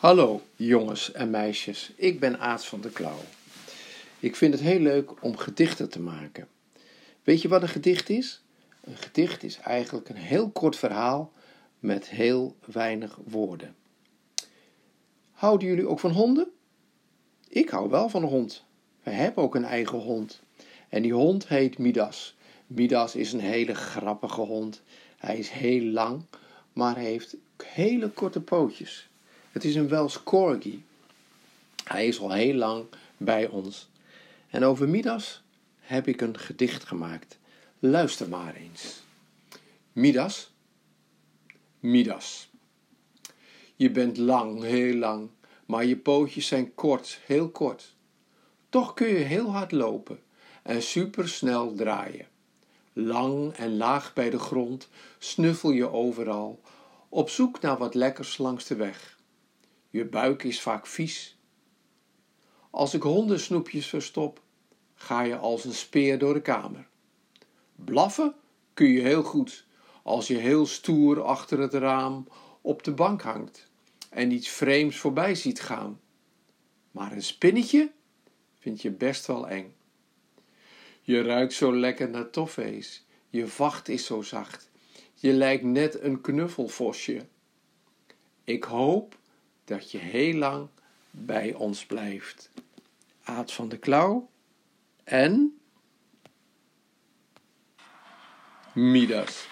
Hallo jongens en meisjes, ik ben Aad van de Klauw. Ik vind het heel leuk om gedichten te maken. Weet je wat een gedicht is? Een gedicht is eigenlijk een heel kort verhaal met heel weinig woorden. Houden jullie ook van honden? Ik hou wel van een hond. We hebben ook een eigen hond. En die hond heet Midas. Midas is een hele grappige hond. Hij is heel lang, maar heeft hele korte pootjes. Het is een Welsh Corgi. Hij is al heel lang bij ons. En over Midas heb ik een gedicht gemaakt. Luister maar eens. Midas. Midas. Je bent lang, heel lang, maar je pootjes zijn kort, heel kort. Toch kun je heel hard lopen en supersnel draaien. Lang en laag bij de grond snuffel je overal, op zoek naar wat lekkers langs de weg. Je buik is vaak vies. Als ik hondensnoepjes verstop, ga je als een speer door de kamer. Blaffen kun je heel goed als je heel stoer achter het raam op de bank hangt en iets vreemds voorbij ziet gaan. Maar een spinnetje vind je best wel eng. Je ruikt zo lekker naar toffees, je vacht is zo zacht, je lijkt net een knuffelvosje. Ik hoop dat je heel lang bij ons blijft. Aad van de Klauw en Midas.